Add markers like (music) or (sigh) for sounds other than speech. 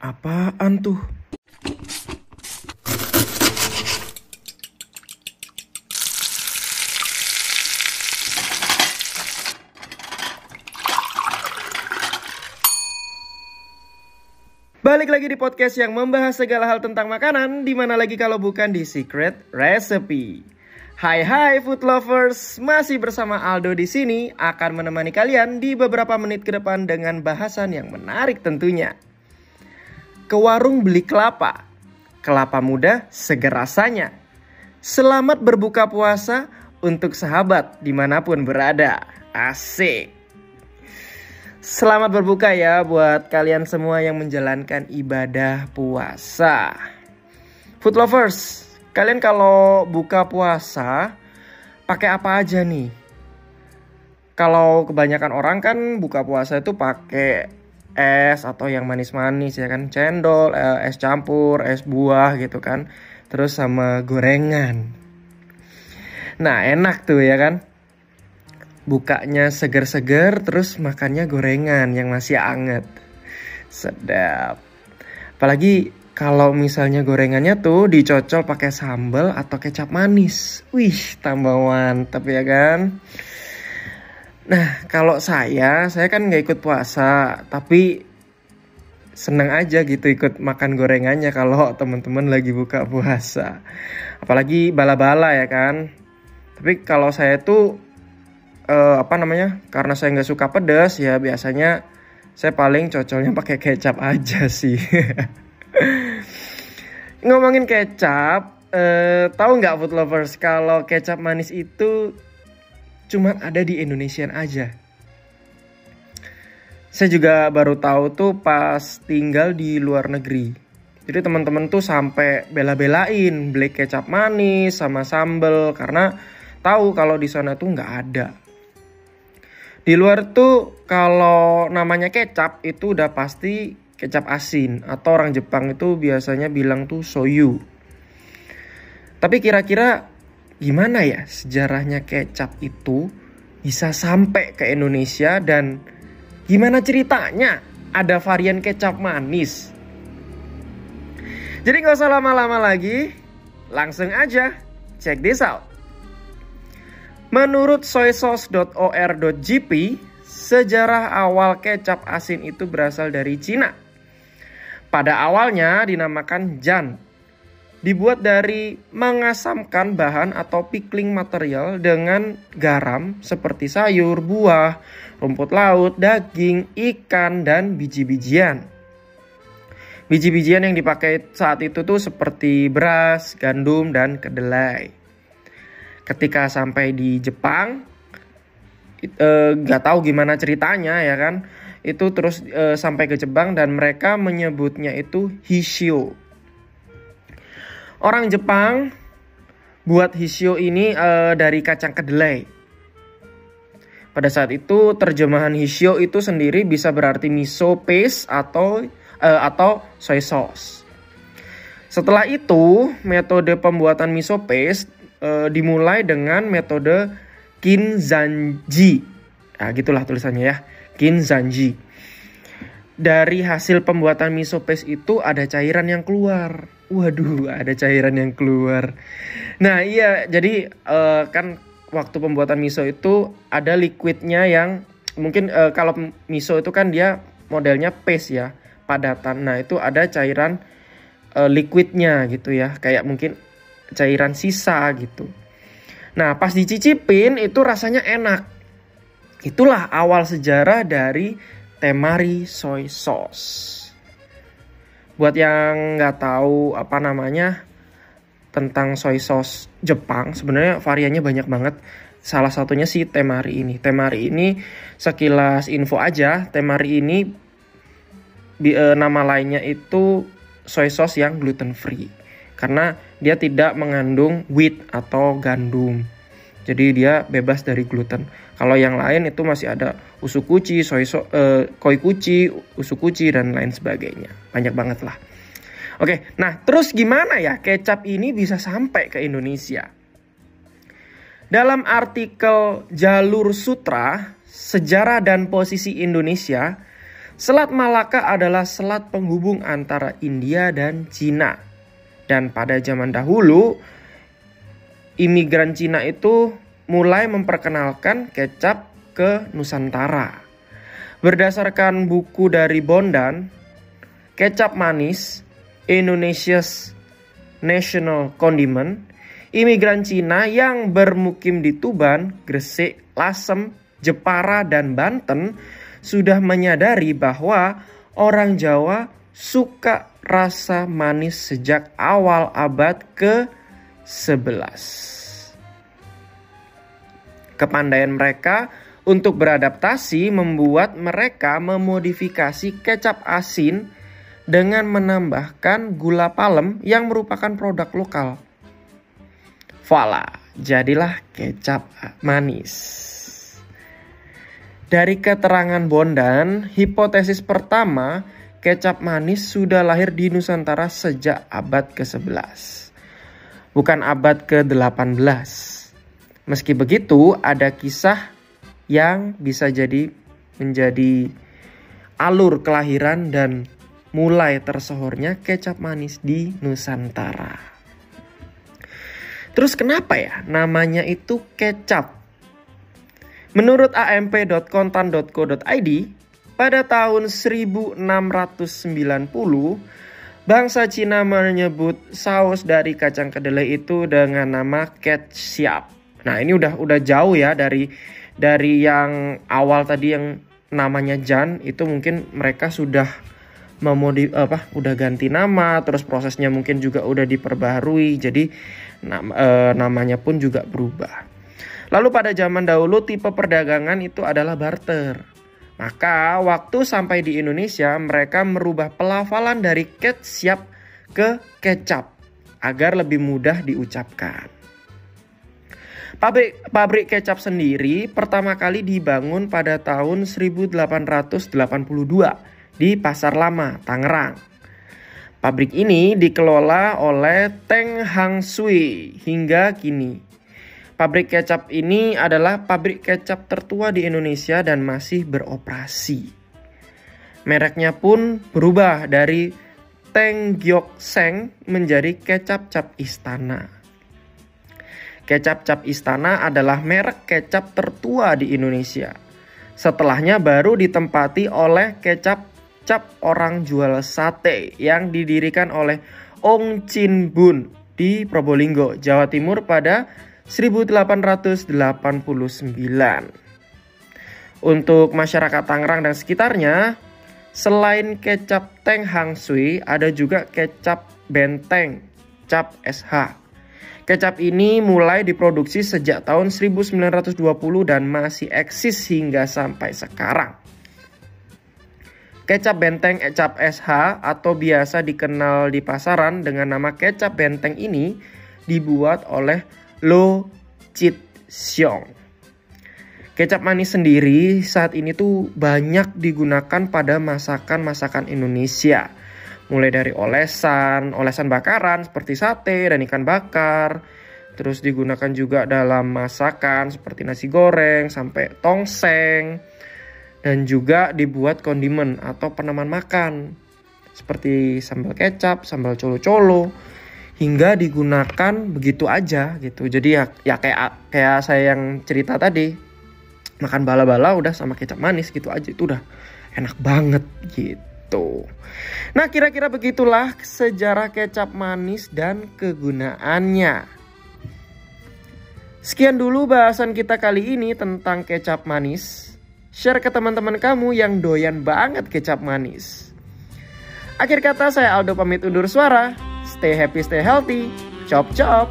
Apaan tuh? Balik lagi di podcast yang membahas segala hal tentang makanan, di mana lagi kalau bukan di Secret Recipe. Hai hai food lovers, masih bersama Aldo di sini akan menemani kalian di beberapa menit ke depan dengan bahasan yang menarik tentunya. Ke warung beli kelapa, kelapa muda seger rasanya. Selamat berbuka puasa untuk sahabat di mana pun berada. Asik. Selamat berbuka ya buat kalian semua yang menjalankan ibadah puasa. Food lovers, kalian kalau buka puasa pakai apa aja nih? Kalau kebanyakan orang kan buka puasa itu pakai es atau yang manis-manis ya kan, cendol, eh, es campur, es buah gitu kan. Terus sama gorengan. Nah, enak tuh ya kan? bukanya seger-seger terus makannya gorengan yang masih anget sedap apalagi kalau misalnya gorengannya tuh dicocol pakai sambal atau kecap manis wih tambah mantap ya kan nah kalau saya saya kan nggak ikut puasa tapi seneng aja gitu ikut makan gorengannya kalau teman-teman lagi buka puasa. Apalagi bala-bala ya kan. Tapi kalau saya tuh uh, apa namanya karena saya nggak suka pedas ya biasanya saya paling cocoknya (laughs) pakai kecap aja sih. (laughs) Ngomongin kecap uh, tahu nggak food lovers kalau kecap manis itu cuma ada di Indonesia aja. Saya juga baru tahu tuh pas tinggal di luar negeri. Jadi teman-teman tuh sampai bela-belain beli kecap manis sama sambel karena tahu kalau di sana tuh nggak ada. Di luar tuh kalau namanya kecap itu udah pasti kecap asin atau orang Jepang itu biasanya bilang tuh soyu. Tapi kira-kira gimana ya sejarahnya kecap itu bisa sampai ke Indonesia dan gimana ceritanya ada varian kecap manis? Jadi nggak usah lama-lama lagi, langsung aja check this out. Menurut soysauce.or.gp, sejarah awal kecap asin itu berasal dari Cina. Pada awalnya dinamakan jan. Dibuat dari mengasamkan bahan atau pickling material dengan garam seperti sayur, buah, rumput laut, daging, ikan, dan biji-bijian. Biji-bijian yang dipakai saat itu tuh seperti beras, gandum, dan kedelai. Ketika sampai di Jepang eh, nggak uh, tahu gimana ceritanya ya kan? Itu terus uh, sampai ke Jepang dan mereka menyebutnya itu hishio orang Jepang buat hishio ini uh, dari kacang kedelai pada saat itu terjemahan hishio itu sendiri bisa berarti miso paste atau uh, atau soy sauce setelah itu metode pembuatan miso paste uh, dimulai dengan metode kinzanji. Nah, gitulah tulisannya ya. Kinzanji. Dari hasil pembuatan miso paste itu ada cairan yang keluar. Waduh, ada cairan yang keluar. Nah, iya, jadi uh, kan waktu pembuatan miso itu ada liquidnya yang mungkin uh, kalau miso itu kan dia modelnya paste ya, padatan. Nah, itu ada cairan uh, liquidnya gitu ya. Kayak mungkin cairan sisa gitu. Nah, pas dicicipin itu rasanya enak. Itulah awal sejarah dari temari soy sauce. Buat yang nggak tahu apa namanya tentang soy sauce Jepang, sebenarnya variannya banyak banget. Salah satunya si temari ini. Temari ini sekilas info aja, temari ini e, nama lainnya itu soy sauce yang gluten free karena dia tidak mengandung wheat atau gandum. Jadi dia bebas dari gluten. Kalau yang lain itu masih ada usukuchi, soy so, uh, koi kuchi, usukuchi dan lain sebagainya. Banyak banget lah. Oke, nah terus gimana ya kecap ini bisa sampai ke Indonesia? Dalam artikel Jalur Sutra, Sejarah dan Posisi Indonesia, Selat Malaka adalah selat penghubung antara India dan Cina. Dan pada zaman dahulu, imigran Cina itu mulai memperkenalkan kecap ke Nusantara. Berdasarkan buku dari Bondan, kecap manis Indonesia's National Condiment, imigran Cina yang bermukim di Tuban, Gresik, Lasem, Jepara, dan Banten sudah menyadari bahwa orang Jawa suka rasa manis sejak awal abad ke-11. Kepandaian mereka untuk beradaptasi membuat mereka memodifikasi kecap asin dengan menambahkan gula palem yang merupakan produk lokal. Voila, jadilah kecap manis. Dari keterangan Bondan, hipotesis pertama, kecap manis sudah lahir di Nusantara sejak abad ke-11. Bukan abad ke-18. Meski begitu, ada kisah yang bisa jadi menjadi alur kelahiran dan mulai tersohornya kecap manis di Nusantara. Terus kenapa ya namanya itu kecap? Menurut amp.kontan.co.id, pada tahun 1690, bangsa Cina menyebut saus dari kacang kedelai itu dengan nama ketchup. Nah, ini udah udah jauh ya dari dari yang awal tadi yang namanya Jan itu mungkin mereka sudah memodif apa udah ganti nama terus prosesnya mungkin juga udah diperbaharui jadi nam, e, namanya pun juga berubah. Lalu pada zaman dahulu tipe perdagangan itu adalah barter. Maka waktu sampai di Indonesia mereka merubah pelafalan dari ketchup ke kecap agar lebih mudah diucapkan. Pabrik, pabrik kecap sendiri pertama kali dibangun pada tahun 1882 di Pasar Lama, Tangerang. Pabrik ini dikelola oleh Teng Hang Sui hingga kini. Pabrik kecap ini adalah pabrik kecap tertua di Indonesia dan masih beroperasi. Mereknya pun berubah dari Teng Gyok Seng menjadi kecap cap istana. Kecap cap istana adalah merek kecap tertua di Indonesia. Setelahnya baru ditempati oleh kecap cap orang jual sate yang didirikan oleh Ong Chin Bun di Probolinggo, Jawa Timur pada 1889. Untuk masyarakat Tangerang dan sekitarnya, selain kecap Teng Hang Sui, ada juga kecap Benteng, cap SH. Kecap ini mulai diproduksi sejak tahun 1920 dan masih eksis hingga sampai sekarang. Kecap benteng cap SH atau biasa dikenal di pasaran dengan nama kecap benteng ini dibuat oleh Lo Chit Xiong. Kecap manis sendiri saat ini tuh banyak digunakan pada masakan-masakan Indonesia. Mulai dari olesan, olesan bakaran seperti sate dan ikan bakar. Terus digunakan juga dalam masakan seperti nasi goreng sampai tongseng. Dan juga dibuat kondimen atau penaman makan. Seperti sambal kecap, sambal colo-colo, hingga digunakan begitu aja gitu. Jadi ya ya kayak kayak saya yang cerita tadi makan bala-bala udah sama kecap manis gitu aja itu udah enak banget gitu. Nah, kira-kira begitulah sejarah kecap manis dan kegunaannya. Sekian dulu bahasan kita kali ini tentang kecap manis. Share ke teman-teman kamu yang doyan banget kecap manis. Akhir kata saya Aldo pamit undur suara. Stay happy, stay healthy. Chop chop.